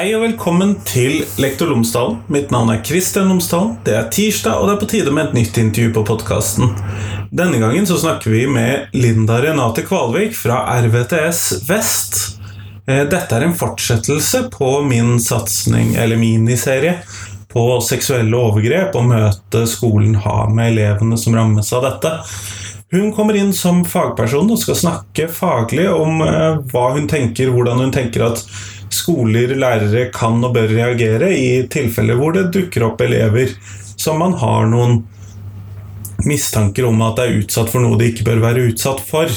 Hei og velkommen til Lektor Lomsdalen. Mitt navn er Kristian Lomsdalen. Det er tirsdag, og det er på tide med et nytt intervju på podkasten. Denne gangen så snakker vi med Linda Renate Kvalvik fra RVTS Vest. Eh, dette er en fortsettelse på min satsing, eller miniserie, på seksuelle overgrep og møtet skolen har med elevene som rammes av dette. Hun kommer inn som fagperson og skal snakke faglig om eh, hva hun tenker, hvordan hun tenker at skoler, lærere kan og bør reagere i tilfeller hvor det dukker opp elever som man har noen mistanker om at er utsatt for noe de ikke bør være utsatt for.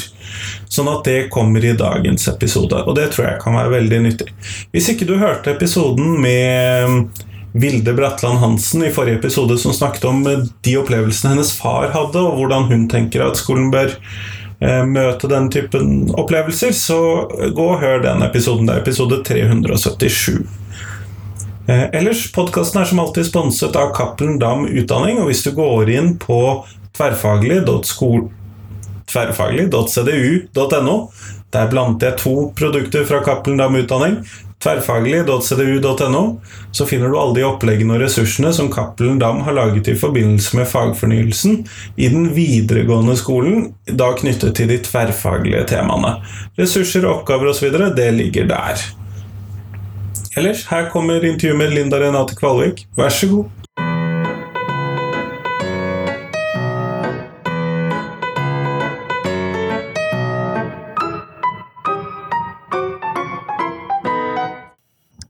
Sånn at det kommer i dagens episode, og det tror jeg kan være veldig nyttig. Hvis ikke du hørte episoden med Vilde Bratland Hansen i forrige episode som snakket om de opplevelsene hennes far hadde, og hvordan hun tenker at skolen bør møte den typen opplevelser, så gå og hør den episoden. Det er episode 377. Eh, ellers, podkasten er som alltid sponset av Cappelen Dam Utdanning, og hvis du går inn på tverrfaglig.cdu.no, der blant jeg to produkter fra Cappelen Dam Utdanning tverrfaglig.cdu.no, så finner du alle de oppleggene og ressursene som Cappelen Dam har laget i forbindelse med fagfornyelsen i den videregående skolen, da knyttet til de tverrfaglige temaene. Ressurser, oppgaver osv., det ligger der. Ellers, her kommer intervjuet med Linda Renate Kvalvik. Vær så god.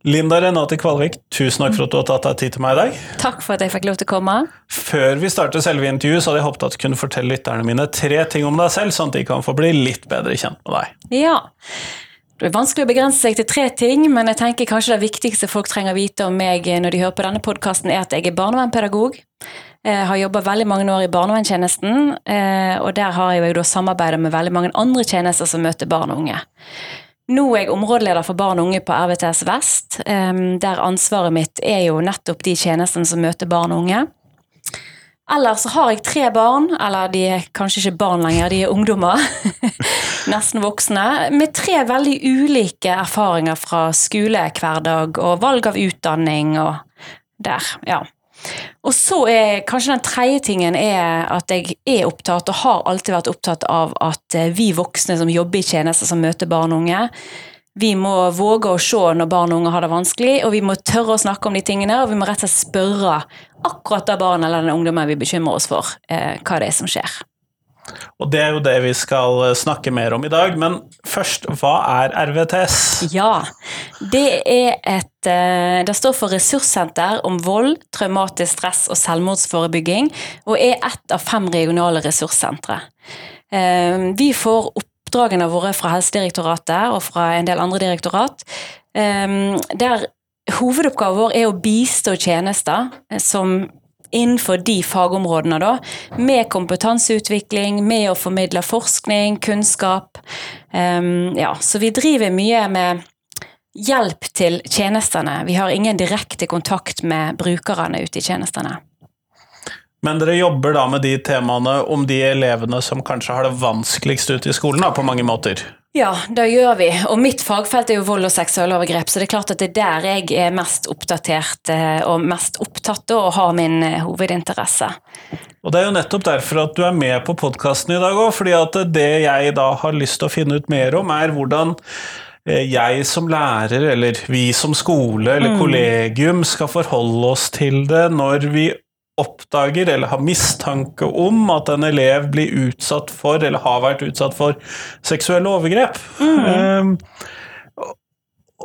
Linda Renate Kvalvik, tusen takk for at du har tatt deg tid til meg i dag. Takk for at jeg fikk lov til å komme. Før vi starter selve intervjuet, så hadde jeg håpet at du kunne fortelle lytterne mine tre ting om deg selv, sånn at de kan få bli litt bedre kjent med deg. Ja. Det er vanskelig å begrense seg til tre ting, men jeg tenker kanskje det viktigste folk trenger å vite om meg når de hører på denne podkasten, er at jeg er barnevernspedagog. Jeg har jobba veldig mange år i barnevernstjenesten, eh, og der har jeg jo samarbeidet med veldig mange andre tjenester som møter barn og unge. Nå er jeg områdeleder for barn og unge på RVTS Vest, der ansvaret mitt er jo nettopp de tjenestene som møter barn og unge. Ellers har jeg tre barn, eller de er kanskje ikke barn lenger, de er ungdommer. Nesten voksne. Med tre veldig ulike erfaringer fra skole, hverdag og valg av utdanning og der, ja. Og så er kanskje den tredje tingen er at jeg er opptatt, og har alltid vært opptatt av at eh, vi voksne som jobber i tjenester som møter barn og unge, vi må våge å se når barn og unge har det vanskelig, og vi må tørre å snakke om de tingene, og vi må rett og slett spørre akkurat det barnet eller den ungdommen vi bekymrer oss for, eh, hva det er som skjer. Og det er jo det vi skal eh, snakke mer om i dag, men først, hva er RVTS? Ja, det er et eh, Det står for Ressurssenter om vold, traumatisk stress og selvmordsforebygging, og er ett av fem regionale ressurssentre. Eh, vi får oppdragene våre fra Helsedirektoratet og fra en del andre direktorat, der hovedoppgaven vår er å bistå tjenester som innenfor de fagområdene, da, med kompetanseutvikling, med å formidle forskning, kunnskap. Um, ja, så vi driver mye med hjelp til tjenestene. Vi har ingen direkte kontakt med brukerne ute i tjenestene. Men dere jobber da med de temaene om de elevene som kanskje har det vanskeligst ute i skolen, da, på mange måter? Ja, det gjør vi. Og mitt fagfelt er jo vold og seksualovergrep, så det er klart at det er der jeg er mest oppdatert eh, og mest opptatt og har min eh, hovedinteresse. Og det er jo nettopp derfor at du er med på podkasten i dag òg, fordi at det jeg da har lyst til å finne ut mer om, er hvordan eh, jeg som lærer, eller vi som skole eller mm. kollegium skal forholde oss til det når vi oppdager eller har mistanke om at en elev blir utsatt for, eller har vært utsatt for, seksuelle overgrep. Mm. Um,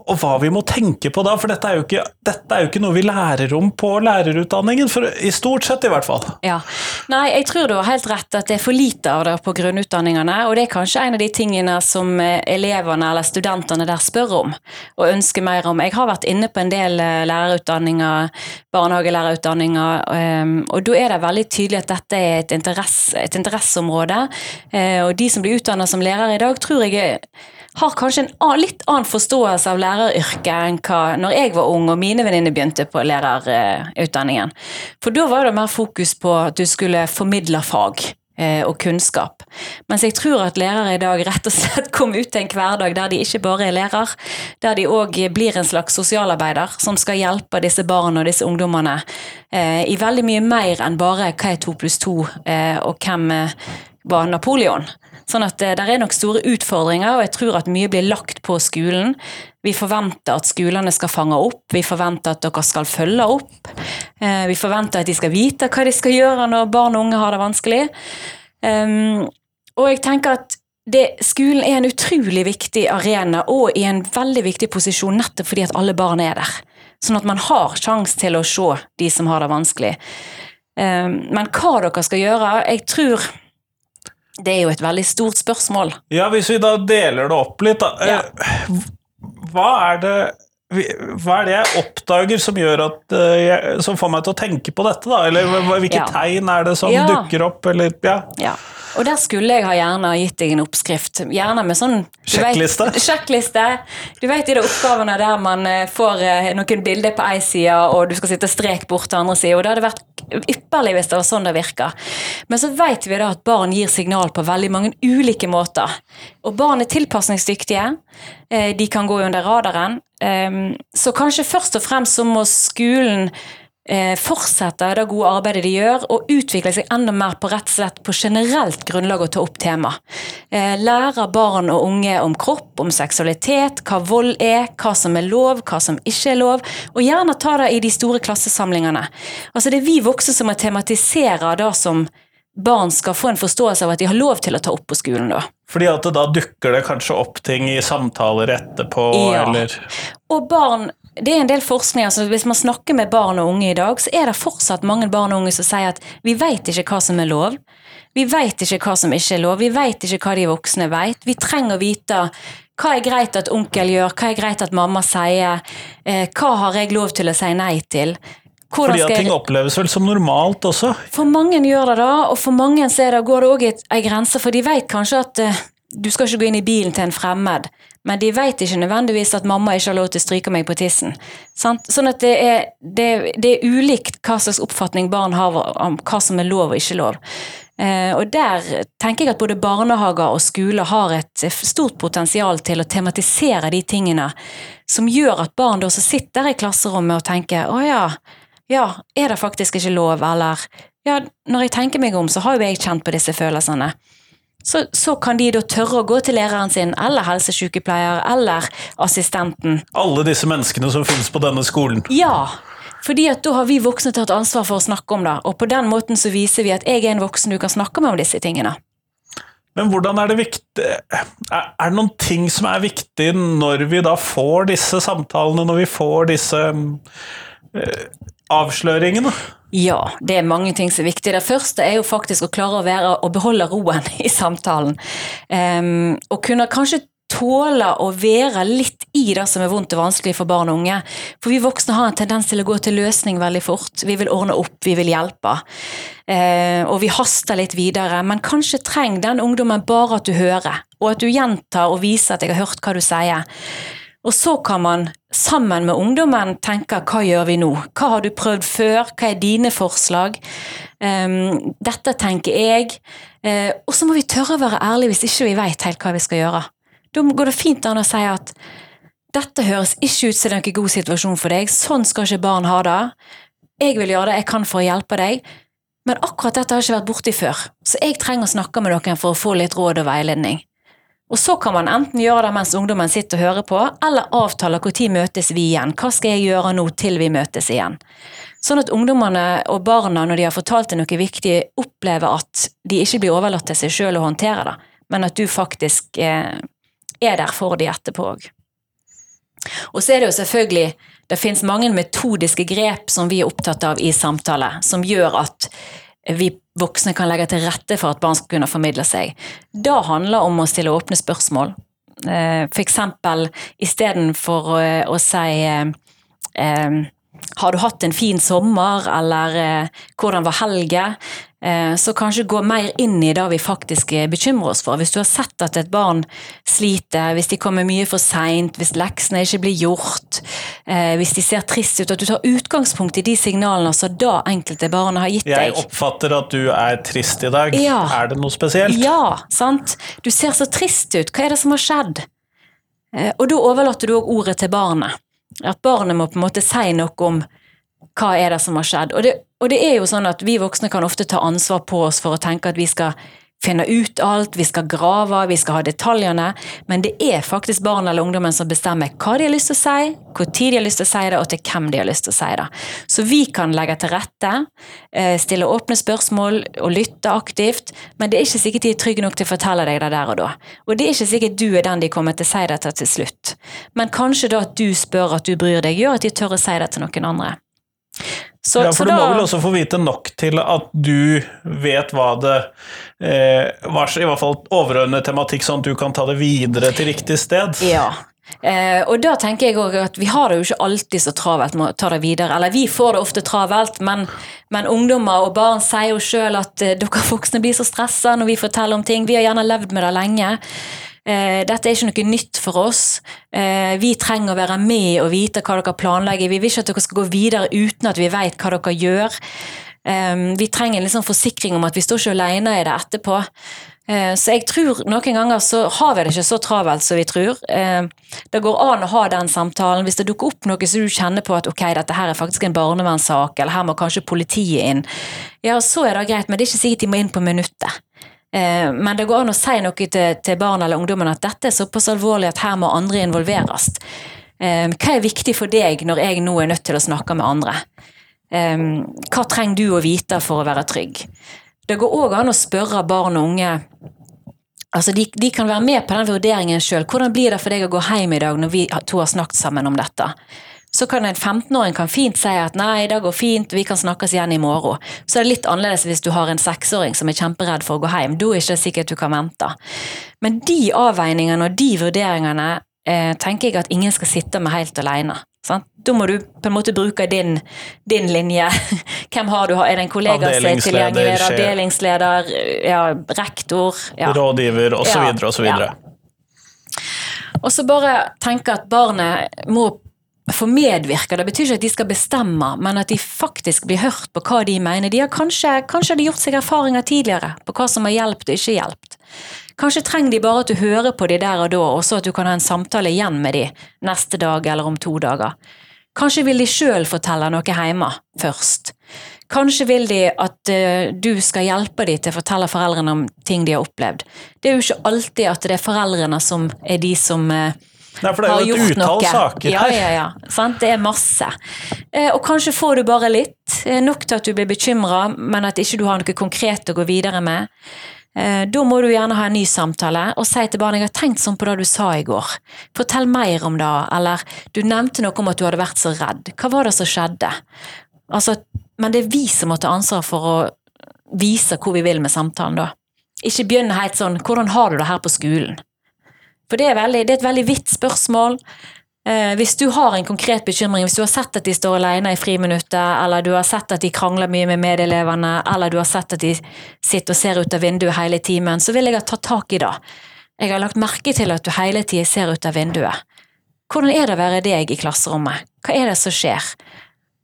og hva vi må tenke på da, for dette er, ikke, dette er, jo ikke, noe vi lærer om på lærerutdanningen, for, i stort sett i hvert fall. Ja. Nei, jeg tror du har helt rett at det er for lite av det på grunnutdanningene, og det er kanskje en av de tingene som eh, elevene eller studentene der spør om og ønsker mer om. Jeg har vært inne på en del eh, lærerutdanninger, barnehagelærerutdanninger, ehm, og da er det veldig tydelig at dette er et, interesse, et interesseområde, eh, og de som blir utdannet som lærere i dag, tror jeg er har kanskje en litt annen forståelse av læreryrket enn hva når jeg var ung og mine venninner begynte på lærerutdanningen. For da var det mer fokus på at du skulle formidle fag. eh, og kunnskap. Mens jeg tror at lærere i dag rett og slett kom ut til en hverdag der de ikke bare er lærer, der de òg blir en slags sosialarbeider som skal hjelpe disse barna og disse ungdommene eh, i veldig mye mer enn bare hva er to pluss to, eh, og hvem eh, var Napoleon. Sånn at det er nok store utfordringer, og jeg tror at mye blir lagt på skolen. Vi forventer at skolene skal fange opp, vi forventer at dere skal følge opp. Eh, vi forventer at de skal vite hva de skal gjøre når barn og unge har det vanskelig. Um, og jeg tenker at det, skolen er en utrolig viktig arena og i en veldig viktig posisjon nettopp fordi at alle barn er der. Sånn at man har sjanse til å se de som har det vanskelig. Um, men hva dere skal gjøre Jeg tror det er jo et veldig stort spørsmål. Ja, hvis vi da deler det opp litt, da. Ja. Eh, Hva er det hva er det jeg oppdager som, gjør at, eh, som får meg til å tenke på dette? da? Eller hvilke Ja. tegn er det som Ja. dukker opp? Eller, ja. Og der skulle jeg ha gjerne gitt deg en oppskrift. Gjerne med sånn du vet- Sjekkliste? sjekkliste. Du vet de oppgavene der man eh, får eh, noen bilder på ei side, og du skal sitte strek bort til andre sida. Og det hadde vært ypperlig hvis det var sånn det virka. Men så vet vi da at barn gir signal på veldig mange ulike måter. Og barn er tilpasningsdyktige. Eh, De kan gå under radaren. Ehm, Så kanskje først og fremst så må skolen eh, fortsette det gode arbeidet de gjør, og utvikle seg enda mer på rett og slett på generelt grunnlag å ta opp tema. Eh, Lære barn og unge om kropp, om seksualitet, hva vold er, hva som er lov, hva som ikke er lov, og gjerne ta det i de store klassesamlingene. Altså Det er vi voksne som må tematisere det som barn skal få en forståelse av at de har lov til å ta opp på skolen. da. Fordi at da dukker det kanskje opp ting i samtaler etterpå, Ja. eller Og barn, det er en del forskning, altså hvis man snakker med barn og unge i dag, så er det fortsatt mange barn og unge som sier at vi vet ikke hva som er lov. Vi vet ikke hva som ikke er lov, vi vet ikke hva de voksne vet. Vi trenger å vite hva er greit at onkel gjør, hva er greit at mamma sier, eh, hva har jeg lov til å si nei til? Hvordan Fordi at ting oppleves vel som normalt også. For mange gjør det da, og for mange så det, går det òg ei grense, for de vet kanskje at eh, du skal ikke gå inn i bilen til en fremmed, men de vet ikke nødvendigvis at mamma ikke har lov til å stryke meg på tissen. Sant? Sånn at det er, det, det er ulikt hva slags oppfatning barn har om hva som er lov og ikke lov. Eh, og der tenker jeg at både barnehager og skoler har et eh, stort potensial til å tematisere de tingene som gjør at barn da som sitter i klasserommet og tenker å ja, ja, er det faktisk ikke lov, eller ja, når jeg tenker meg om, så har jo jeg kjent på disse følelsene. Så, så kan de da tørre å gå til læreren sin, eller helsesykepleier, eller assistenten. Alle disse menneskene som finnes på denne skolen. Ja, fordi at da har vi voksne tatt ansvar for å snakke om det, og på den måten så viser vi at jeg er en voksen du kan snakke med om disse tingene. Men hvordan er det viktig Er det noen ting som er viktig når vi da får disse samtalene, når vi får disse eh, avsløringene? Ja, det er mange ting som er viktig. Det første er jo faktisk å klare å, være, og beholde roen i samtalen. Um, og kunne kanskje tåle å være litt i det som er vondt og vanskelig for barn og unge. For vi voksne har en tendens til å gå til løsning veldig fort. Vi vil ordne opp, vi vil hjelpe. Eh, og vi haster litt videre. Men kanskje trenger den ungdommen bare at du hører, og at du gjentar og viser at jeg har hørt hva du sier. Og så kan man sammen med ungdommen tenker hva gjør vi nå? Hva har du prøvd før? Hva er dine forslag? Um, dette tenker jeg. Uh, og så må vi tørre å være ærlige hvis ikke vi vet helt hva vi skal gjøre. Da går det fint an å si at dette høres ikke ut som en god situasjon for deg, sånn skal ikke barn ha det. Jeg vil gjøre det jeg kan for å hjelpe deg, men akkurat dette har jeg ikke vært borti før, så jeg trenger å snakke med dere for å få litt råd og veiledning. Og så kan man enten gjøre det mens ungdommen sitter og hører på, eller avtale når møtes vi igjen. Hva skal jeg gjøre nå til vi møtes igjen? Sånn at ungdommene og barna, når de har fortalt deg noe viktig, opplever at de ikke blir overlatt til seg sjøl å håndtere det, men at du faktisk eh, er der for de etterpå òg. Og så er det jo selvfølgelig Det finnes mange metodiske grep som vi er opptatt av i samtale, som gjør at vi voksne kan legge til rette for at barn skal kunne formidle seg. Det handler om å stille åpne spørsmål. F.eks. For eksempel istedenfor å, å si eh, har du hatt en fin sommer, eller eh, hvordan var helgen? Eh, så kanskje gå mer inn i det vi faktisk eh, bekymrer oss for. Hvis du har sett at et barn sliter, hvis de kommer mye for seint, hvis leksene ikke blir gjort, eh, hvis de ser trist ut, at du tar utgangspunkt i de signalene som da enkelte barn har gitt deg. Jeg oppfatter at du er trist i dag. Ja. Er det noe spesielt? Ja, sant? Du ser så trist ut. Hva er det som har skjedd? Og da overlater du òg ordet til barnet. At barnet må på en måte si noe om hva er det som har skjedd. Og det, og det er jo sånn at vi voksne kan ofte ta ansvar på oss for å tenke at vi skal finne ut alt, vi skal grave, vi skal ha detaljene, men det er faktisk barn eller ungdommen som bestemmer hva de har lyst til å si, hvor tid de har lyst til å si det, og til hvem de har lyst til å si det. Så vi kan legge til rette, eh, stille åpne spørsmål og lytte aktivt, men det er ikke sikkert de er trygge nok til å fortelle deg det der og da. Og det er ikke sikkert du er den de kommer til å si det til til slutt. Men kanskje da at du spør at du bryr deg, gjør at de tør å si det til noen andre. Så, ja, så for du da- må vel også få vite nok til at du vet hva det eh, var, i hvert fall overordnet tematikk, sånn at du kan ta det videre til riktig sted. Ja. Eh, og da tenker jeg også at vi har det jo ikke alltid så travelt med å ta det videre. Eller vi får det ofte travelt, men, men ungdommer og barn sier jo sjøl at eh, dere voksne blir så stressa når vi forteller om ting. Vi har gjerne levd med det lenge. Eh, dette er ikke noe nytt for oss. Eh, vi trenger å være med og vite hva dere planlegger. Vi vil ikke at dere skal gå videre uten at vi vet hva dere gjør. Eh, vi trenger en liksom forsikring om at vi står ikke alene i det etterpå. Eh, Så jeg tror noen ganger så har vi det ikke så travelt som vi tror. Eh, Det går an å ha den samtalen. Hvis det dukker opp noe som du kjenner på at ok, dette her er faktisk en barnevernssak, eller her må kanskje politiet inn, ja, så er det greit, men det er ikke sikkert de må inn på minuttet. Eh, Men det går an å si noe til, barn eller ungdommen at dette er såpass alvorlig at her må andre involveres. Eh, Hva er viktig for deg når jeg nå er nødt til å snakke med andre? Eh, Hva trenger du å vite for å være trygg? Det går òg an å spørre barn og unge Altså de, de kan være med på den vurderingen sjøl. Hvordan blir det for deg å gå hjem i dag når vi to har snakket sammen om dette? Så kan en 15-åring kan fint si at nei, det går fint, vi kan snakkes igjen i morgen. Så er det litt annerledes hvis du har en seksåring som er kjemperedd for å gå hjem. Da er det ikke sikkert du kan vente. Men de avveiningene og de vurderingene eh, tenker jeg at ingen skal sitte med helt alene. Sant? Da må du på en måte bruke din, din linje. Hvem har du? Er det en kollega som er tilgjengelig? Er. Avdelingsleder, ja, rektor? Ja. Rådgiver osv. osv. Og så bare tenke at barnet må få medvirker. Det betyr ikke at de skal bestemme, men at de faktisk blir hørt på hva de mener. De har kanskje, kanskje de gjort seg erfaringer tidligere på hva som har hjulpet og ikke hjulpet. Kanskje trenger de bare at du hører på de der og da, og så at du kan ha en samtale igjen med de neste dag eller om to dager. Kanskje vil de sjøl fortelle noe hjemme først. Kanskje vil de at eh, du skal hjelpe dem til å fortelle foreldrene om ting de har opplevd. Det er jo ikke alltid at det er foreldrene som er de som eh, Nei, for det er jo et utall saker ja, her. Ja, ja, sant? Det er masse. Eh, og kanskje får du bare litt, eh, nok til at du blir bekymra, men at ikke du har noe konkret å gå videre med. Eh, da må du gjerne ha en ny samtale og si til barnet jeg har tenkt sånn på det du sa i går. Fortell mer om det, eller du nevnte noe om at du hadde vært så redd. Hva var det som skjedde? Altså, men det er vi som må ta ansvar for å vise hvor vi vil med samtalen da. Ikke begynne helt sånn 'hvordan har du det her på skolen'? For det er, veldig, det er et veldig vidt spørsmål. Eh, hvis du har en konkret bekymring, hvis du har sett at de står alene i friminuttet, eller du har sett at de krangler mye med medelevene, eller du har sett at de sitter og ser ut av vinduet hele timen, så vil jeg ha tatt tak i det. Jeg har lagt merke til at du hele tiden ser ut av vinduet. Hvordan er det å være deg i klasserommet? Hva er det som skjer?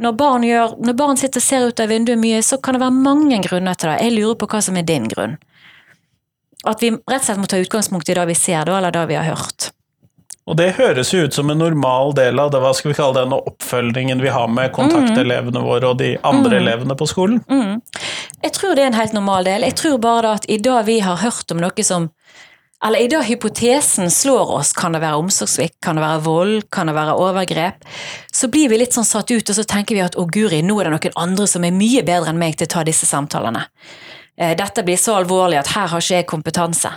Når barn, gjør, når barn sitter og ser ut av vinduet mye, så kan det være mange grunner til det. Jeg lurer på hva som er din grunn. At vi rett og slett må ta utgangspunkt i det vi ser, da, eller det vi har hørt. Og det høres jo ut som en normal del av det hva skal vi kalle den oppfølgingen vi har med kontaktelevene våre og de andre elevene på skolen. Mm. Jeg tror det er en helt normal del. Jeg tror bare da at i det vi har hørt om noe som Eller i det hypotesen slår oss, kan det være omsorgssvikt, kan det være vold, kan det være overgrep, så blir vi litt sånn satt ut, og så tenker vi at å guri, nå er det noen andre som er mye bedre enn meg til å ta disse samtalene. Eh, Dette blir så alvorlig at her har ikke jeg kompetanse.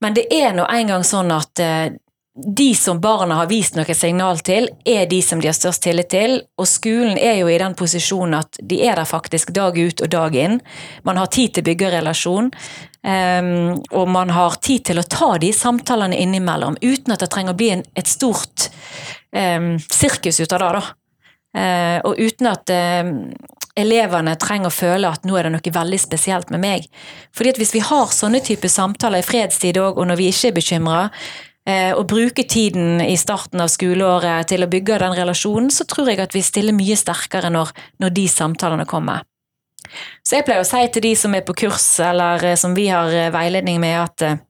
Men det er nå engang sånn at eh, de som barna har vist noe signal til, er de som de har størst tillit til, og skolen er jo i den posisjonen at de er der faktisk dag ut og dag inn. Man har tid til å bygge relasjon, ehm, og man har tid til å ta de samtalene innimellom, uten at det trenger å bli et stort ehm, sirkus ut av det, da. Eh, og uten at eh, elevene trenger å føle at nå er det noe veldig spesielt med meg. Fordi at hvis vi har sånne typer samtaler i fredstid òg, og når vi ikke er bekymra, eh, og bruker tiden i starten av skoleåret til å bygge den relasjonen, så tror jeg at vi stiller mye sterkere når, når de samtalene kommer. Så jeg pleier å si til de som er på kurs, eller eh, som vi har eh, veiledning med, at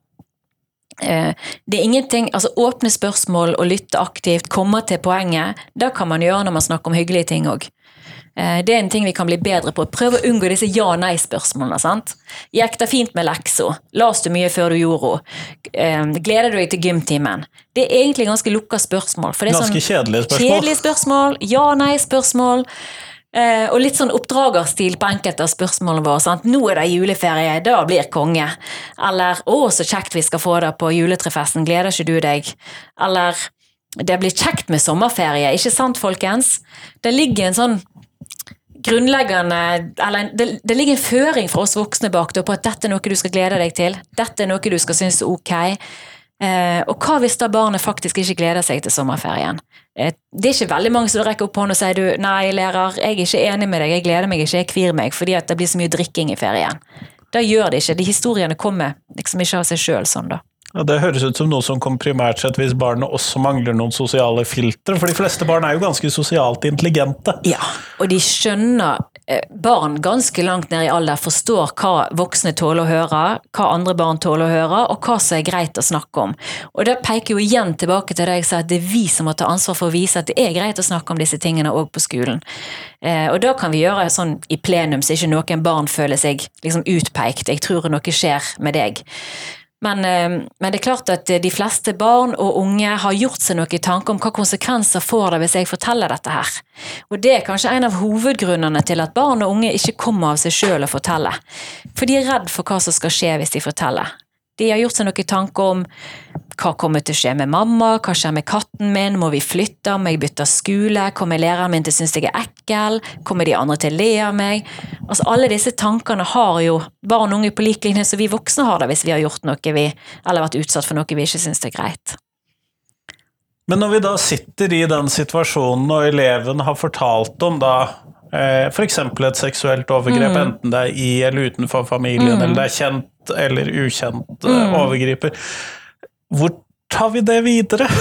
det er ingenting, altså Åpne spørsmål og lytte aktivt, komme til poenget, det kan man gjøre når man snakker om hyggelige ting òg. Det er en ting vi kan bli bedre på. Prøv å unngå disse ja-nei-spørsmålene. sant? Gikk det fint med leksa? Las du mye før du gjorde henne? Gleder du deg til gymtimen? Det er egentlig ganske lukka spørsmål. For det er ganske sånn, kjedelige spørsmål. Kjedelige spørsmål, ja-nei-spørsmål. Eh, og litt sånn oppdragerstil på enkelte av spørsmålene våre. Sant? 'Nå er det juleferie, da blir konge.' Eller 'Å, så kjekt vi skal få det på juletrefesten, gleder ikke du deg?' Eller 'Det blir kjekt med sommerferie', ikke sant, folkens? Det ligger en sånn grunnleggende Eller det, det ligger en føring fra oss voksne bak det på at dette er noe du skal glede deg til. Dette er noe du skal synes er ok. Eh, og hva hvis da barnet faktisk ikke gleder seg til sommerferien? Eh, det er ikke veldig mange som rekker opp hånden og sier du, nei, lærer, jeg er ikke enig med deg, jeg gleder meg ikke, jeg kvir meg fordi det blir så mye drikking i ferien. Da gjør det ikke. De historiene kommer liksom ikke av seg sjøl sånn, da. Ja, Det høres ut som noe som kommer primært sett hvis barnet også mangler noen sosiale filtre, for de fleste barn er jo ganske sosialt intelligente. Ja, og de skjønner eh, Barn ganske langt ned i alder forstår hva voksne tåler å høre, hva andre barn tåler å høre, og hva som er greit å snakke om. Og det peker jo igjen tilbake til det jeg sa, at det er vi som må ta ansvar for å vise at det er greit å snakke om disse tingene òg på skolen. Eh, og da kan vi gjøre sånn i plenum, så ikke noen barn føler seg liksom utpekt. Jeg tror noe skjer med deg. Men, eh, men, det er klart at de fleste barn og unge har gjort seg noen tanker om hva konsekvenser får det hvis jeg forteller dette her. Og det er kanskje en av hovedgrunnene til at barn og unge ikke kommer av seg sjøl å fortelle. For de er redd for hva som skal skje hvis de forteller. De har gjort seg noen tanker om hva kommer til å skje med mamma, hva skjer med katten min, må vi flytte, må jeg bytte skole, kommer læreren min til å synes jeg er ekkel, kommer de andre til å le av meg? Altså Alle disse tankene har jo barn og unge på lik linje som vi voksne har det hvis vi har gjort noe vi, eller vært utsatt for noe vi ikke syns er greit. Men når vi da sitter i den situasjonen og eleven har fortalt om da f.eks. et seksuelt overgrep, mm. enten det er i eller utenfor familien, mm. eller det er kjent eller ukjent eh, mm. overgriper. Hvor tar vi det videre?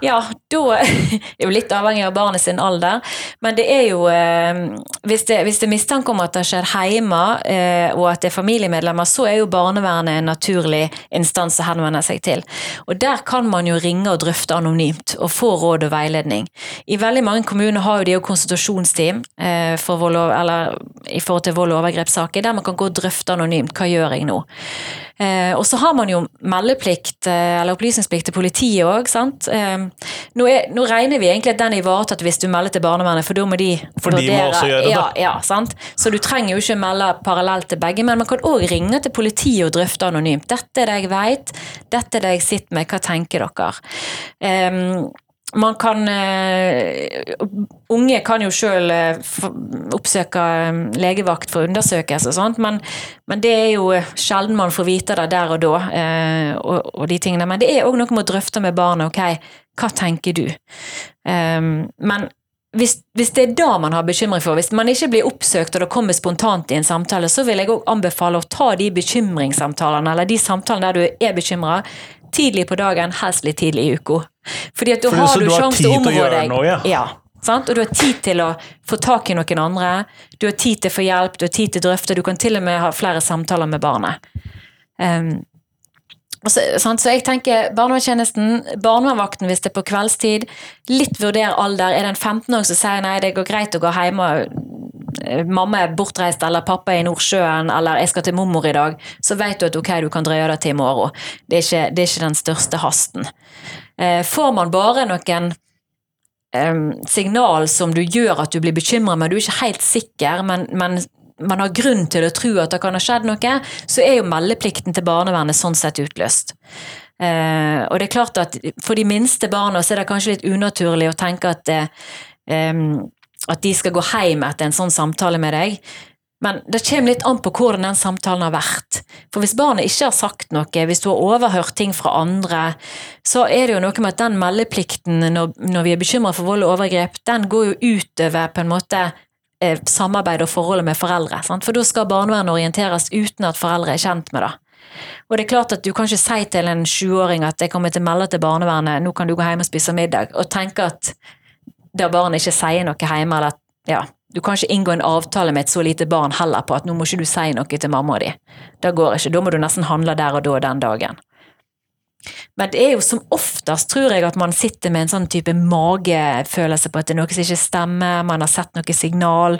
Ja, da er jo litt avhengig av barnet sin alder. Men det er jo eh, Hvis det, hvis det er mistanke om at det skjer hjemme, eh, og at det er familiemedlemmer, så er jo barnevernet en naturlig instans å henvende seg til. Og der kan man jo ringe og drøfte anonymt, og få råd og veiledning. I veldig mange kommuner har jo de jo konsultasjonsteam eh, for vold eller, i forhold til vold og overgrepssaker, der man kan gå og drøfte anonymt. Hva gjør jeg nå? Og så har man jo meldeplikt, eller opplysningsplikt til politiet òg, sant. Nå, er, nå, regner vi egentlig at den er ivaretatt hvis du melder til barnevernet, for da må de For de må også gjøre det? Ja, ja, sant? Så du trenger jo ikke melde parallelt til begge, men man kan òg ringe til politiet og drøfte anonymt. 'Dette er det jeg veit, dette er det jeg sitter med, hva tenker dere?' Man kan uh, Unge kan jo sjøl eh, oppsøke um, legevakt for undersøkelse og sånt, men, men, det er jo sjelden man får vite det der og da, og, og, de tingene. Men det er òg noe med å drøfte med barnet. Ok, hva tenker du? Um, men hvis, hvis, det er da man har bekymring for, hvis man ikke blir oppsøkt og det kommer spontant i en samtale, så vil jeg òg anbefale å ta de bekymringssamtalene, eller de samtalene der du er bekymra, tidlig på dagen, helst litt tidlig i uka. Fordi at da Fordi har du, du sjanse til å områ deg. Noe, ja. ja. Sant? Og du har tid til å få tak i noen andre, du har tid til å få hjelp, du har tid til å drøfte, du kan til og med ha flere samtaler med barnet. Um, så, så, jeg tenker barnevernstjenesten, barnevernvakten hvis det er på kveldstid, litt vurder alder. Er det en 15-åring som sier nei, det går greit å gå hjemme, mamma er bortreist eller pappa er i Nordsjøen eller jeg skal til mormor i dag, så vet du at ok, du kan drøye det til i morgen. Det er ikke, det er ikke den største hasten. Eh, får man bare noen um, signal som du gjør at du blir bekymra, men du er ikke helt sikker, men, men man har grunn til å tro at det kan ha skjedd noe, så er jo meldeplikten til barnevernet sånn sett utløst. Eh, og det er klart at For de minste barna så er det kanskje litt unaturlig å tenke at, eh, at de skal gå hjem etter en sånn samtale med deg. Men det kommer litt an på hvordan den samtalen har vært. For hvis barnet ikke har sagt noe, hvis du har overhørt ting fra andre, så er det jo noe med at den meldeplikten når, når vi er bekymra for vold og overgrep, den går jo utover på en måte eh, samarbeid og forholdet med foreldre. Sant? For da skal barnevernet orienteres uten at foreldre er kjent med det. Og det er klart at Du kan ikke si til en 20-åring at jeg kommer til å melde til barnevernet, nå kan du gå hjem og spise middag, og tenke at da barnet ikke sier noe hjemme, eller at ja, du kan ikke inngå en avtale med et så lite barn heller på at nå må ikke du si noe til mamma di. Det går ikke, da må du nesten handle der og da den dagen. Men det er jo som oftest, tror jeg, at man sitter med en sånn type magefølelse på at det er noe som ikke stemmer, man har sett noe signal,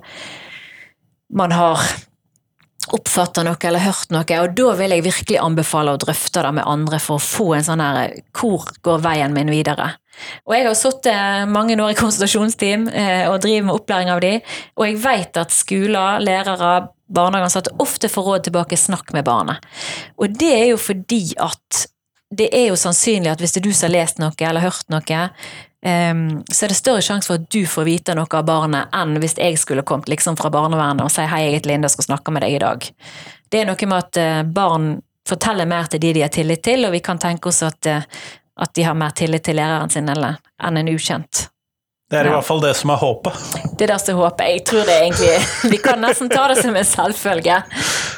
man har oppfatta noe eller hørt noe, og da vil jeg virkelig anbefale å drøfte det med andre for å få en sånn her Hvor går veien min videre? Og jeg har sittet mange år i konsultasjonsteam eh, og driver med opplæring av de, og jeg vet at skoler, lærere, barnehageansatte ofte får råd tilbake snakk med barnet. Og det er jo fordi at det er jo sannsynlig at hvis det er du som har lest noe eller hørt noe, så er det større sjanse for at du får vite noe av barnet, enn hvis jeg skulle kommet liksom fra barnevernet og si 'hei, jeg heter Linda og skal snakke med deg i dag'. Det er noe med at uh, barn forteller mer til de de har tillit til, og vi kan tenke oss at, uh, at de har mer tillit til læreren sin eller, enn en ukjent. Det er i Ja. hvert fall det som er håpet. Det er det som er håpet. Jeg tror det egentlig Vi kan nesten ta det som en selvfølge.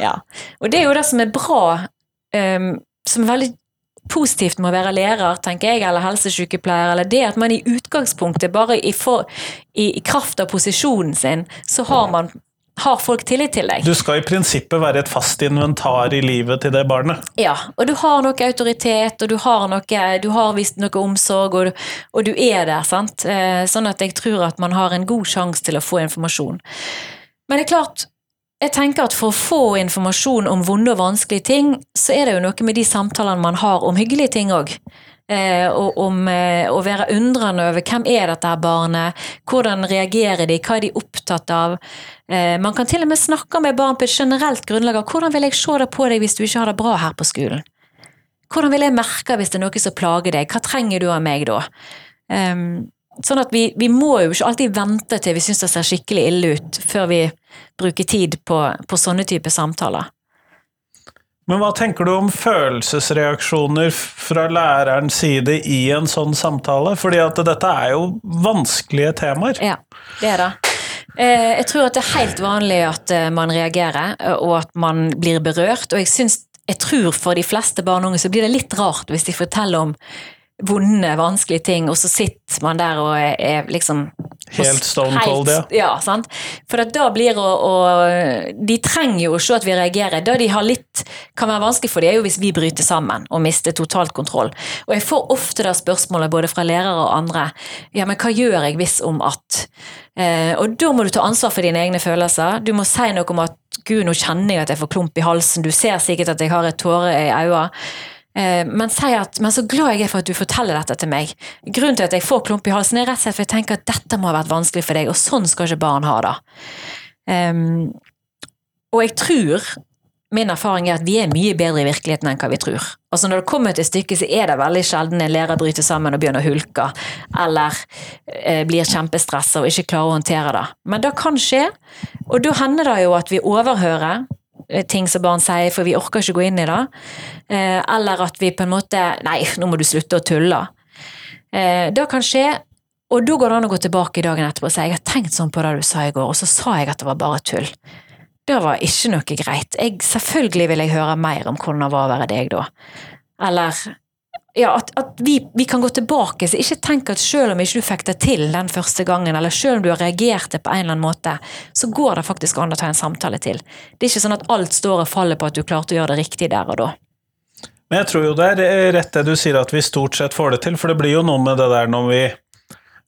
Ja. Og det er jo det som er bra, um, som er veldig positivt med å være lærer, tenker jeg, eller helsesykepleier, eller det at man i utgangspunktet, bare i, for, i, i kraft av posisjonen sin, så har man har folk tillit til deg. Du skal i prinsippet være et fast inventar i livet til det barnet. Ja, og du har noe autoritet, og du har, noe, du har vist noe omsorg, og, og du er der, sant. Eh, Sånn at jeg tror at man har en god sjanse til å få informasjon. Men det er klart, jeg tenker at for å få informasjon om vonde og vanskelige ting, så er det jo noe med de samtalene man har om hyggelige ting òg. Eh, og om eh, å være undrende over hvem er dette her barnet, hvordan reagerer de, hva er de opptatt av. Eh, man kan til og med snakke med barn på et generelt grunnlag av hvordan vil jeg se det på deg hvis du ikke har det bra her på skolen. Hvordan vil jeg merke hvis det er noe som plager deg, hva trenger du av meg da? Um, sånn at vi, vi må jo ikke alltid vente til vi syns det ser skikkelig ille ut, før vi bruker tid på, på sånne type samtaler. Men hva tenker du om følelsesreaksjoner fra lærerens side i en sånn samtale? Fordi at dette er jo vanskelige temaer. Ja, det er det. Eh, Jeg tror at det er helt vanlig at eh, man reagerer, eh, og at man blir berørt. Og jeg syns, jeg tror for de fleste barn og unge så blir det litt rart hvis de forteller om vonde, vanskelige ting, og så sitter man der og er, er liksom Helt stone cold, ja. ja. sant? For at da blir å, å De trenger jo å se at vi reagerer. Da de har litt kan være vanskelig for dem, er jo hvis vi bryter sammen og mister totalt kontroll. Og jeg får ofte det spørsmålet både fra lærere og andre. Ja, men hva gjør jeg hvis om at? Eh, og da må du ta ansvar for dine egne følelser. Du må si noe om at gud, nå kjenner jeg at jeg får klump i halsen. Du ser sikkert at jeg har et tåre i øynene. Eh, Men at, men så glad jeg er for at du forteller dette til meg. Grunnen til at jeg får klump i halsen, er rett og slett for jeg tenker at dette må ha vært vanskelig for deg, og sånn skal ikke barn ha det. Um, og jeg tror, min erfaring er at vi er mye bedre i virkeligheten enn hva vi tror. Altså Når det kommer til stykket, så er det veldig sjelden en lærer bryter sammen og begynner å hulke, eller eh, blir kjempestressa og ikke klarer å håndtere det. Men det kan skje, og da hender det jo at vi overhører ting som barn sier, for vi orker ikke gå inn i det. Eh, eller at vi på en måte Nei, nå må du slutte å tulle. Eh, det kan skje, og da går det an å gå tilbake i dagen etterpå og si jeg har tenkt sånn på det du sa i går, og så sa jeg at det var bare tull. Det var ikke noe greit. Jeg, selvfølgelig vil jeg høre mer om hvordan det var å være deg da. Eller ja, at, at vi, vi kan gå tilbake, så ikke tenk at selv om ikke du fikk det til den første gangen, eller selv om du har reagert det på en eller annen måte, så går det faktisk an å ta en samtale til. Det er ikke sånn at alt står og faller på at du klarte å gjøre det riktig der og da. Men jeg tror jo det er rett det du sier at vi stort sett får det til, for det blir jo noe med det der når vi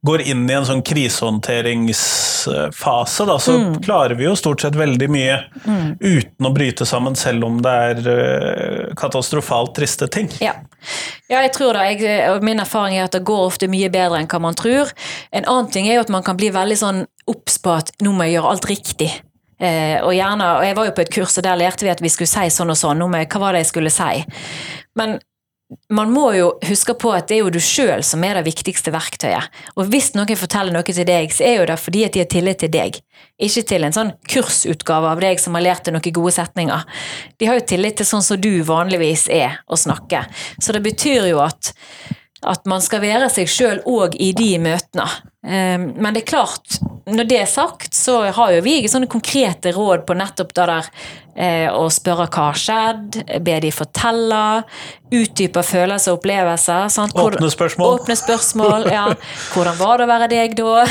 går inn i en sånn krisehåndteringsfase, da, så klarer vi jo stort sett veldig mye uten å bryte sammen, selv om det er eh, katastrofalt triste ting. Ja. ja, jeg tror det. Jeg, min erfaring er at det går ofte mye bedre enn hva man tror. En annen ting er jo at man kan bli veldig sånn obs på at nå må jeg gjøre alt riktig. Eh, og gjerne, og jeg var jo på et kurs, og der lærte vi at vi skulle si sånn og sånn. Nå må jeg- hva var det jeg skulle si? Men man må jo huske på at det er jo du sjøl som er det viktigste verktøyet. Og hvis noen forteller noe til deg, så er jo det fordi at de har tillit til deg. Ikke til en sånn kursutgave av deg som har lært deg noen gode setninger. De har jo tillit til sånn som du vanligvis er å snakke. Så det betyr jo at, at man skal være seg sjøl òg i de møtene. Ehm, men det er klart, når det er sagt, så har jo vi sånne konkrete råd på nettopp det der eh, å spørre hva har skjedd, be de fortelle, utdype følelser og opplevelser. Sant? Hvor- Åpne spørsmål. Åpne spørsmål, ja. Hvordan var det å være deg da?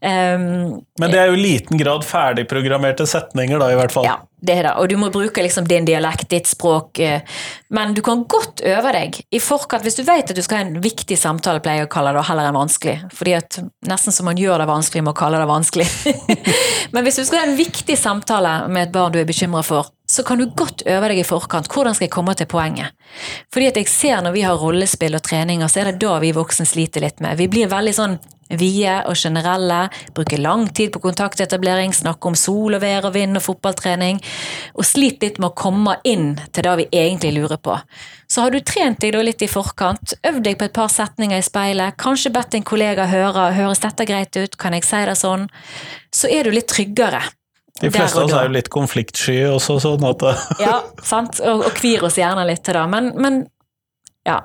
Um, Men det er jo i liten grad ferdigprogrammerte setninger, da, i hvert fall. ja, det er det. Og du må bruke liksom din dialekt, ditt språk. eh, Men du kan godt øve deg i forkant. Hvis du vet at du skal ha en viktig samtale, pleier jeg å kalle det, heller enn vanskelig. Fordi at nesten som man gjør det vanskelig med å kalle det vanskelig. Men hvis du skal ha en viktig samtale med et barn du er bekymra for, så kan du godt øve deg i forkant. Hvordan skal jeg komme til poenget? Fordi at jeg ser når vi har rollespill og treninger, så er det da vi voksne sliter litt med. Vi blir veldig sånn vide og generelle, bruker lang tid på kontaktetablering, snakker om sol og vær og vind og fotballtrening, og sliter litt med å komme inn til det vi egentlig lurer på. Så har du trent deg litt i forkant, øvd deg på et par setninger i speilet, kanskje bedt en kollega høre, høres dette greit ut, kan jeg si det sånn, så er du litt tryggere. De fleste av oss er jo litt konfliktsky også, sånn at Ja, sant, og, og kvir oss gjerne litt til det, men, men ja.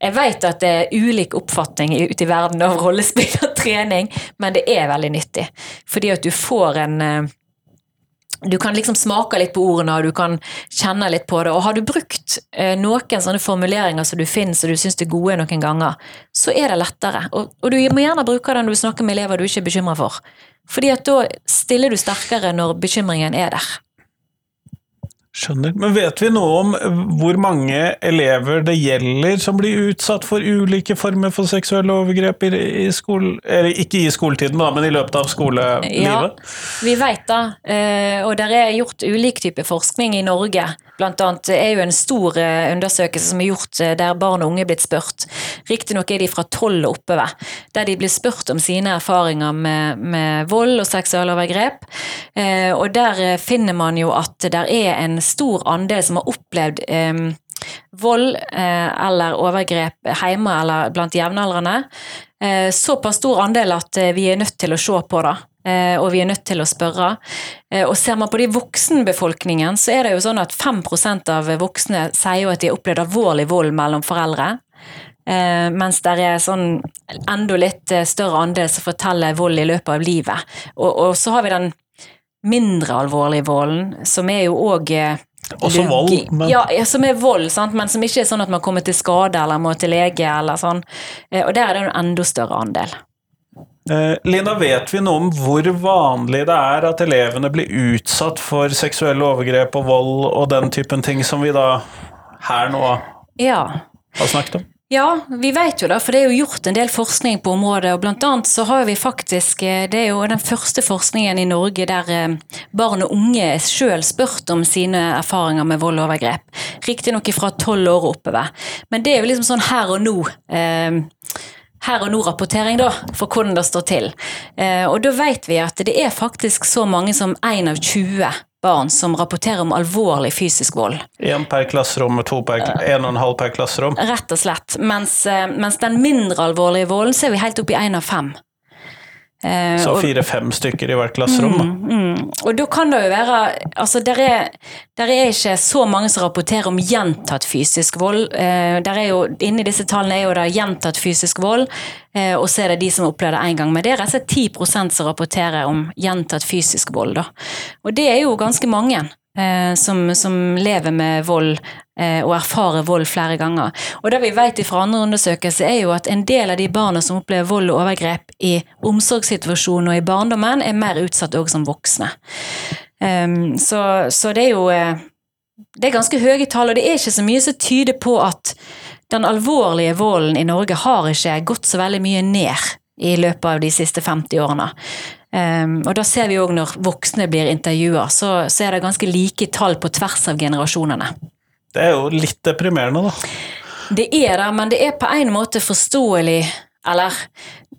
Jeg vet at det er ulik oppfatning ute i verden av rollespill og trening, men det er veldig nyttig. Fordi at du får en eh, Du kan liksom smake litt på ordene, og du kan kjenne litt på det. Og har du brukt eh, noen sånne formuleringer som du finner som du syns er gode noen ganger, så er det lettere. Og, og du må gjerne bruke det når du snakker med elever du ikke er bekymra for. Fordi at da stiller du sterkere når bekymringen er der. Skjønner. Men vet vi noe om hvor mange elever det gjelder som blir utsatt for ulike former for seksuelle overgrep i, i skole... Eller ikke i skoletiden, da, men i løpet av skolelivet? Ja, Vi vet det, eh, og det er gjort ulik type forskning i Norge. Blant annet er jo en stor eh, undersøkelse som er gjort eh, der barn og unge er blitt spurt. Riktignok er de fra tolv og oppover, der de blir spurt om sine erfaringer med, med vold og seksualovergrep. overgrep. Og der eh, finner man jo at det er en stor andel som har opplevd eh, vold eh, eller overgrep hjemme eller blant jevnaldrende. Eh, såpass stor andel at eh, vi er nødt til å se på det. eh, Og vi er nødt til å spørre. Eh, Og ser man på de voksenbefolkningen, så er det jo sånn at 5% av voksne sier jo at de har opplevd alvorlig vold mellom foreldre. Mens det er sånn enda litt større andel som forteller vold i løpet av livet. Og, og så har vi den mindre alvorlig volden, som er jo òg Også vold, men- Ja, som er vold, sant? men som ikke er sånn at man kommer til skade eller må til lege eller sånn. Eh, Og der er det en enda større andel. Eh, Lina, vet vi noe om hvor vanlig det er at elevene blir utsatt for seksuelle overgrep og vold og den typen ting som vi da her nå Ja. har snakket om? Ja, vi vet jo det, for det er jo gjort en del forskning på området. og Blant annet så har vi faktisk eh, Det er jo den første forskningen i Norge der eh, barn og unge sjøl spurt om sine erfaringer med vold og overgrep. Riktignok fra tolv år oppover. Men det er jo liksom sånn her og nå. Eh, her og nå-rapportering, da, for hvordan det står til. Eh, og da vet vi at det er faktisk så mange som én av 20 barn som rapporterer om alvorlig fysisk vold. Én per klasserom, to per, en og en halv per klasserom. Rett og slett. Mens, eh, mens den mindre alvorlige volden ser vi helt opp i én av fem. Eh, Så fire-fem stykker i hvert klasserom. da. Mm, og da kan det jo være Altså, der er, der er ikke så mange som rapporterer om gjentatt fysisk vold. Eh, der er jo, Inni disse tallene er jo det gjentatt fysisk vold, eh, og så er det de som opplever det én gang. Men det er rett og slett 10 som rapporterer om gjentatt fysisk vold. da. Og det er jo ganske mange. Eh, som, som lever med vold eh, og erfarer vold flere ganger. Og det vi vet fra andre undersøkelser, er jo at en del av de barna som opplever vold og overgrep i omsorgssituasjonen og i barndommen, er mer utsatt òg som voksne. Ehm, så, så det er jo eh, Det er ganske høye tall, og det er ikke så mye som tyder på at den alvorlige volden i Norge har ikke gått så veldig mye ned i løpet av de siste 50 årene. Ehm, og da ser vi òg når voksne blir intervjua, så, så er det ganske like tall på tvers av generasjonene. Det er jo litt deprimerende, da. Det er det, men det er på en måte forståelig Eller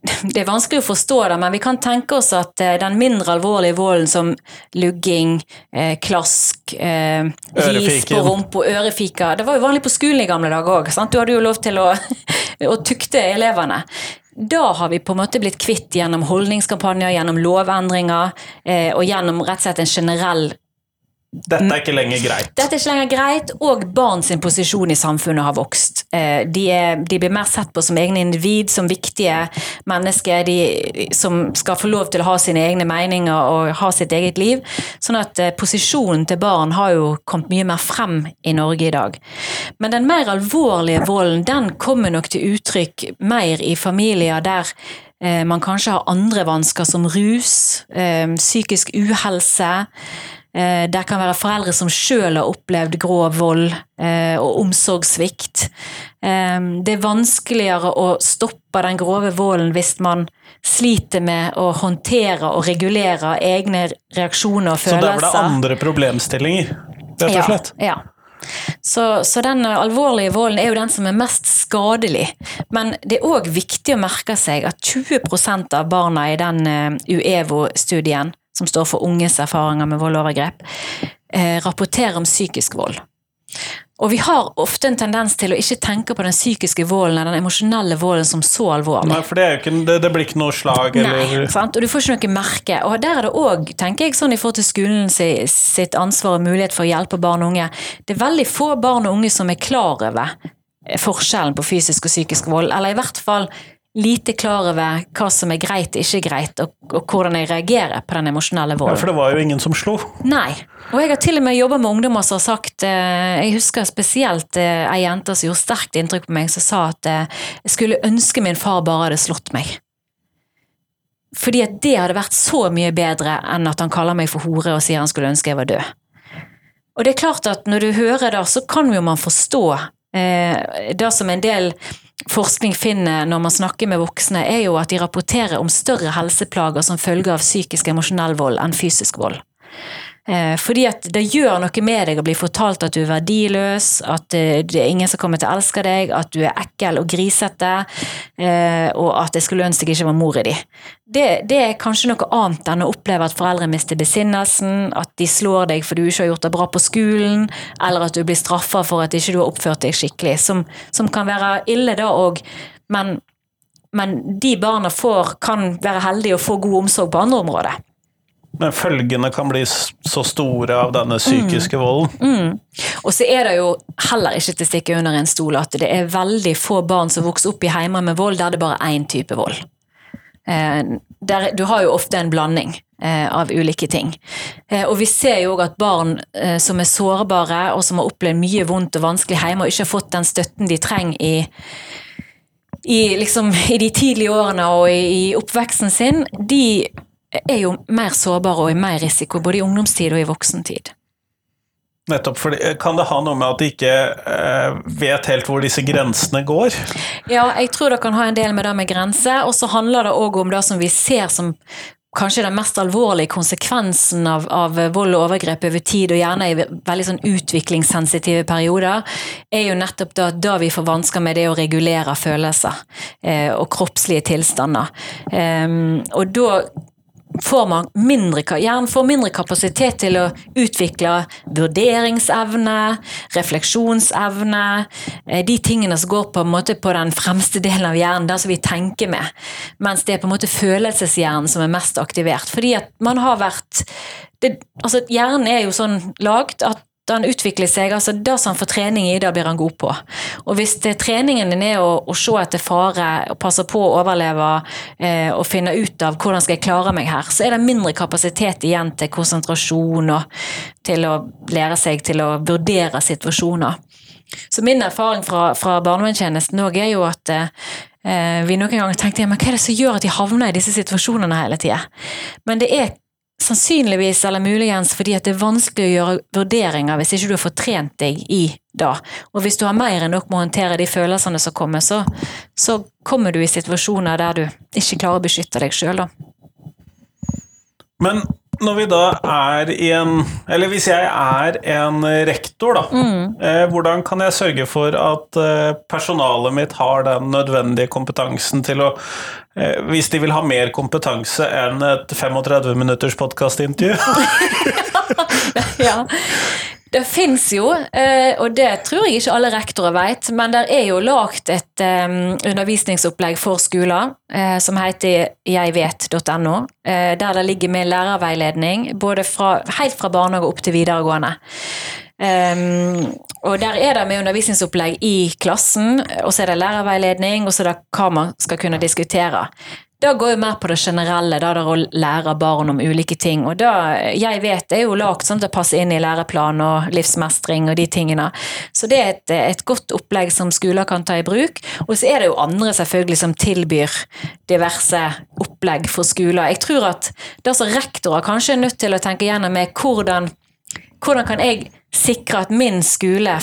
det er vanskelig å forstå det, men vi kan tenke oss at eh, den mindre alvorlige volden som lugging, eh, klask, eh, ris på rumpa, ørefika Det var jo vanlig på skolen i gamle dager òg. Du hadde jo lov til å, å tukte elevene. Da har vi på en måte blitt kvitt gjennom holdningskampanjer, gjennom lovendringer eh, og gjennom rett og slett en generell Dette er ikke lenger greit. dette er ikke lenger greit, og barn sin posisjon i samfunnet har vokst. Eh, De, er, de blir mer sett på som egne individ, som viktige mennesker de, som skal få lov til å ha sine egne meninger og ha sitt eget liv. Sånn at eh, posisjonen til barn har jo kommet mye mer frem i Norge i dag. Men den mer alvorlige volden, den kommer nok til uttrykk mer i familier der eh, man kanskje har andre vansker som rus, psykisk uhelse. Eh, Der kan være foreldre som sjøl har opplevd grov vold eh, og omsorgssvikt. Eh, Det er vanskeligere å stoppe den grove volden hvis man sliter med å håndtere og regulere egne reaksjoner og følelser. Så der var det andre problemstillinger, rett og slett. Ja, ja. Så, så den alvorlige volden er jo den som er mest skadelig. Men det er òg viktig å merke seg at 20% av barna i den UEVO-studien, som står for unges erfaringer med vold og overgrep, eh, rapporterer om psykisk vold. Og vi har ofte en tendens til å ikke tenke på den psykiske volden eller den emosjonelle volden som så alvorlig. Nei, for det, ikke, det, det blir ikke noe slag Nei, sant? og du får ikke noe merke. Og der er det òg, tenker jeg, sånn i forhold til skolen si- sitt ansvar og mulighet for å hjelpe barn og unge. Det er veldig få barn og unge som er klar over forskjellen på fysisk og psykisk vold, eller i hvert fall lite klar over hva som er greit og ikke greit, og, og hvordan jeg reagerer på den emosjonelle ja. For det var jo ingen som slo. Nei. Og jeg har til og med jobba med ungdommer som har sagt eh, Jeg husker spesielt eh, ei jente som gjorde sterkt inntrykk på meg, som sa at eh, jeg skulle ønske min far bare hadde slått meg. Fordi at det hadde vært så mye bedre enn at han kaller meg for hore og sier han skulle ønske jeg var død. Og det er klart at når du hører det, så kan jo man forstå eh, det som en del forskning finner når man snakker med voksne, er jo at de rapporterer om større helseplager som følge av psykisk emosjonell vold enn fysisk vold. Eh, fordi at det gjør noe med deg å bli fortalt at du er verdiløs, at eh, det er ingen som kommer til å elske deg, at du er ekkel og grisete, eh, og at jeg skulle ønske jeg ikke var mora di. Det, det er kanskje noe annet enn å oppleve at foreldre mister besinnelsen, at de slår deg fordi du ikke har gjort det bra på skolen, eller at du blir straffa for at ikke du har oppført deg skikkelig, som, som kan være ille da òg, men, men de barna får, kan være heldige og få god omsorg på andre områder. Men følgene kan bli så store av denne psykiske volden. Og så er det jo heller ikke til å stikke under en stol at det er veldig få barn som vokser opp i heimer med vold der det bare er én type vold. Eh, der, du har jo ofte en blanding eh, av ulike ting. Eh, og vi ser jo òg at barn som er sårbare og som har opplevd mye vondt og vanskelig hjemme og ikke har fått den støtten de trenger i i, liksom, I de tidlige årene og i, i oppveksten sin, de er jo mer sårbare og i mer risiko, både i ungdomstid og i voksentid. Nettopp for Kan det ha noe med at de ikke eh, vet helt hvor disse grensene går? Ja, jeg tror det kan ha en del med det med grenser, og så handler det òg om det som vi ser som kanskje den mest alvorlige konsekvensen av, av vold og overgrep over tid, og gjerne i veldig sånn utviklingssensitive perioder, er jo nettopp da, da vi får vansker med det å regulere følelser eh, og kroppslige tilstander. Ehm, og da får man mindre, hjernen får mindre kapasitet til å utvikle vurderingsevne, refleksjonsevne, eh, de tingene som går på, på den fremste delen av hjernen, der som vi tenker med, mens det er på en måte følelseshjernen som er mest aktivert. Fordi at man har vært det, altså Hjernen er jo sånn lagd at den utvikler seg, altså Det som han får trening i, det blir han god på. Og Hvis det, treningen din er å, å se etter fare, og passe på å overleve eh, og finne ut av hvordan skal jeg klare meg her, så er det mindre kapasitet igjen til konsentrasjon og til å lære seg til å vurdere situasjoner. Så min erfaring fra, fra barnevernstjenesten er jo at eh, vi noen ganger tenkte ja, men hva er det som gjør at de havner i disse situasjonene hele tida? Men det er sannsynligvis eller muligens fordi det er vanskelig å gjøre vurderinger hvis ikke du har fått trent deg i det. Og hvis du har mer enn nok med å håndtere de følelsene som kommer, så, så kommer du i situasjoner der du ikke klarer å beskytte deg sjøl, da. Men når vi da er i en Eller hvis jeg er en rektor, da. Eh, hvordan kan jeg sørge for at eh, personalet mitt har den nødvendige kompetansen til å eh, Hvis de vil ha mer kompetanse enn et 35 minutters podkastintervju? ja. Det fins jo, eh, og det tror jeg ikke alle rektorer vet, men det er jo lagd et um, undervisningsopplegg for skoler uh, som heter jegvet.no, der det ligger med lærerveiledning både fra, helt fra barnehage opp til videregående. Um, og Der er det med undervisningsopplegg i klassen, og så er det lærerveiledning, og så er det hva man skal kunne diskutere. Det går jo mer på det generelle, da det å lære barn om ulike ting. Og det jeg vet, er jo lagd sånn at det passer inn i læreplan og livsmestring og de tingene. Så det er et, et, godt opplegg som skoler kan ta i bruk. Og så er det jo andre selvfølgelig som tilbyr diverse opplegg for skoler. Jeg tror at det som rektorer kanskje er nødt til å tenke gjennom, er hvordan, hvordan kan jeg sikre at min skole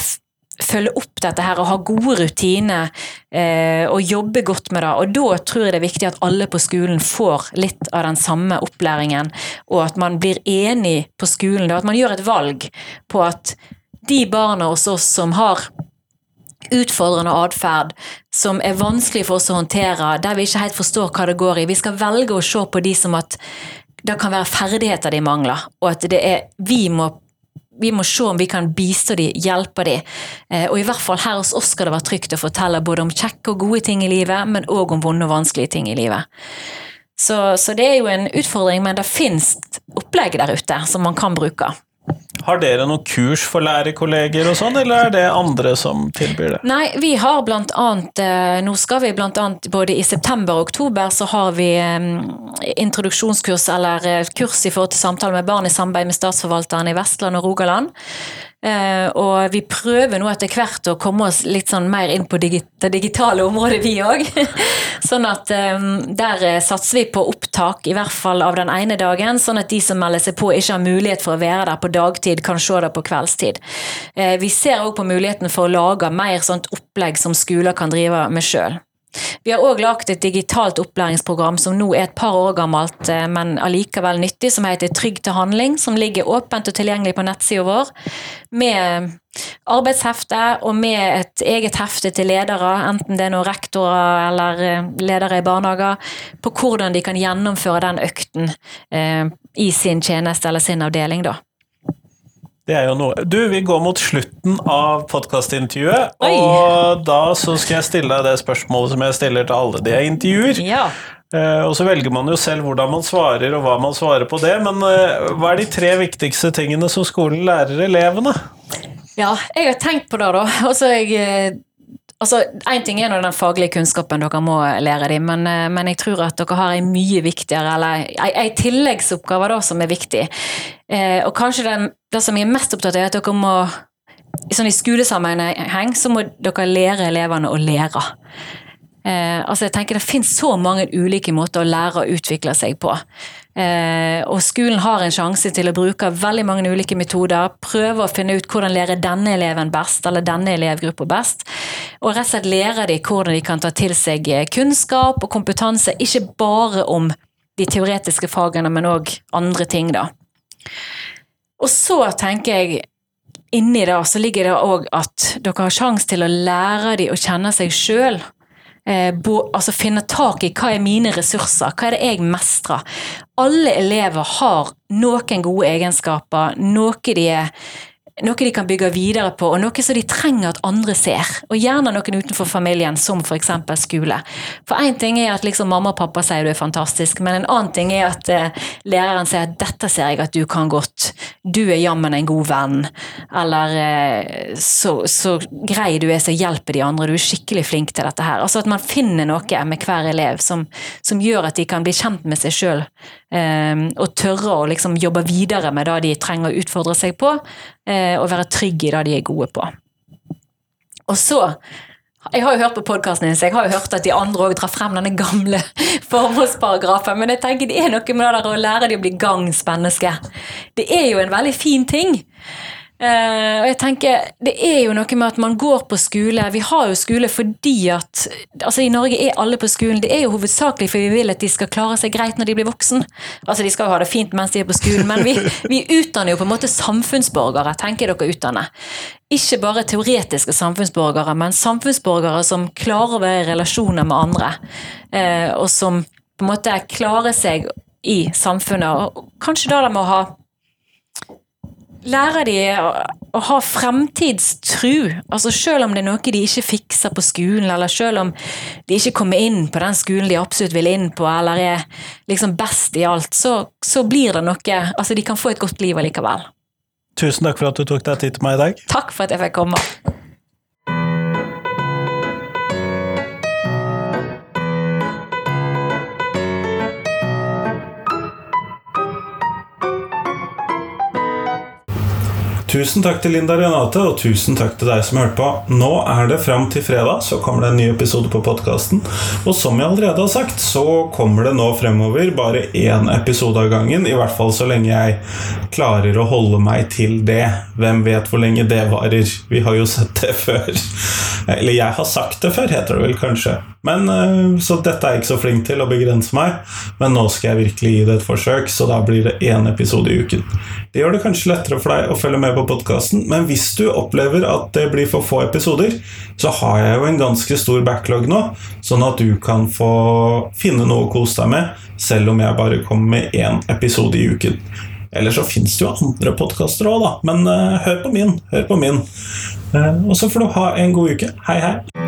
følge opp dette her og ha gode rutiner eh, og jobbe godt med det. Og da tror jeg det er viktig at alle på skolen får litt av den samme opplæringen, og at man blir enig på skolen. At man gjør et valg på at de barna hos oss som har utfordrende atferd som er vanskelig for oss å håndtere, der vi ikke helt forstår hva det går i. Vi skal velge å se på de som at det kan være ferdigheter de mangler, og at det er, vi må vi må se om vi kan bistå de, hjelpe de. Eh, og i hvert fall her hos oss skal det være trygt å fortelle både om kjekke og gode ting i livet, men òg om vonde og vanskelige ting i livet. Så, så det er jo en utfordring, men det fins opplegg der ute som man kan bruke. Har dere noen kurs for lærerkolleger og sånn, eller er det andre som tilbyr det? Nei, vi har blant annet eh, Nå skal vi blant annet både i september og oktober så har vi um, introduksjonskurs eller eh, kurs i forhold til samtale med barn i samarbeid med statsforvalteren i Vestland og Rogaland. Uh, og vi prøver nå etter hvert å komme oss litt sånn mer inn på det digitale området, vi òg. sånn at um, der satser vi på opptak, i hvert fall av den ene dagen. Sånn at de som melder seg på, ikke har mulighet for å være der på dagtid, kan se det på kveldstid. Vi ser òg på muligheten for å lage mer sånt opplegg som skoler kan drive med sjøl. Vi har òg lagd et digitalt opplæringsprogram som nå er et par år gammelt, eh, men allikevel nyttig, som heter Trygg til handling, som ligger åpent og tilgjengelig på nettsida vår. Med arbeidshefte og med et eget hefte til ledere, enten det er noen rektorer eller eh, ledere i barnehager, på hvordan de kan gjennomføre den økten eh, i sin tjeneste eller sin avdeling. da. Det er jo noe. Du, vi går mot slutten av podkastintervjuet, og da så skal jeg stille deg det spørsmålet som jeg stiller til alle de jeg intervjuer. Ja. Uh, og så velger man jo selv hvordan man svarer, og hva man svarer på det. Men uh, hva er de tre viktigste tingene som skolen lærer elevene? Ja, jeg har tenkt på det, da. Altså, jeg eh, Altså, Én ting er den faglige kunnskapen dere må lære dem, men, eh, men jeg tror at dere har en mye viktigere, eller en tilleggsoppgave da, som er viktig. Eh, og kanskje den, det som jeg er mest opptatt av, er at dere må sånn I skolesammenheng så må dere lære elevene å lære. Eh, altså jeg tenker Det finnes så mange ulike måter å lære og utvikle seg på. Eh, og skolen har en sjanse til å bruke veldig mange ulike metoder. Prøve å finne ut hvordan lære denne eleven best, eller denne elevgruppa best. Og rett og slett lære de hvordan de kan ta til seg eh, kunnskap og kompetanse, ikke bare om de teoretiske fagene, men òg andre ting, da. Og så tenker jeg inni det så ligger det òg at dere har sjanse til å lære dem å kjenne seg sjøl eh, bo, altså finne tak i hva er mine ressurser, hva er det jeg mestrer. Alle elever har noen gode egenskaper, noe de er noe de kan bygge videre på, og noe som de trenger at andre ser. Og gjerne noen utenfor familien, som f.eks. skole. For én ting er at liksom mamma og pappa sier du er fantastisk, men en annen ting er at eh, læreren sier at dette ser jeg at du kan godt, du er jammen en god venn, eller eh, så, så grei du er som hjelper de andre, du er skikkelig flink til dette her. Altså at man finner noe med hver elev som, som gjør at de kan bli kjent med seg sjøl, og tørre å liksom jobbe videre med det de trenger å utfordre seg på. Eh, og være trygg i det de er gode på. Og så jeg har jo hørt på podkasten din, så jeg har jo hørt at de andre òg drar frem denne gamle formålsparagrafen, men jeg tenker det er noe med det der å lære de å bli gangs menneske. Det er jo en veldig fin ting. Eh, og jeg tenker, Det er jo noe med at man går på skole. Vi har jo skole fordi at altså I Norge er alle på skolen. Det er jo hovedsakelig fordi vi vil at de skal klare seg greit når de blir voksen. Altså De skal jo ha det fint mens de er på skolen, men vi, vi utdanner jo på en måte samfunnsborgere. tenker dere utdanne. Ikke bare teoretiske samfunnsborgere, men samfunnsborgere som klarer å være i relasjoner med andre. Uh, og som på en måte klarer seg i samfunnet. Og kanskje da de må ha lærer de å, å ha fremtidstru. Altså selv om det er noe de ikke fikser på skolen, eller selv om de ikke kommer inn på den skolen de absolutt vil inn på, eller er liksom best i alt, så, så blir det noe Altså, de kan få et godt liv allikevel. Tusen takk for at du tok deg tid til meg i dag. Takk for at jeg fikk komme. Tusen takk til Linda Renate, og tusen takk til deg som hørte på. Nå er det fram til fredag, så kommer det en ny episode på podkasten. Og som jeg allerede har sagt, så kommer det nå fremover bare én episode av gangen. I hvert fall så lenge jeg klarer å holde meg til det. Hvem vet hvor lenge det varer? Vi har jo sett det før. Eller jeg har sagt det før, heter det vel kanskje. Men, eh, så dette er jeg ikke så flink til å begrense meg, men nå skal jeg virkelig gi det et forsøk, så da blir det én episode i uken. Det gjør det kanskje lettere for deg å følge med på podkasten, men hvis du opplever at det blir for få episoder, så har jeg jo en ganske stor backlog nå, sånn at du kan få finne noe å kose deg med, selv om jeg bare kommer med én episode i uken. Eller så fins det jo andre podkaster òg, da. Men uh, hør på min. Hør på min. Uh, og så får du ha en god uke. Hei, hei.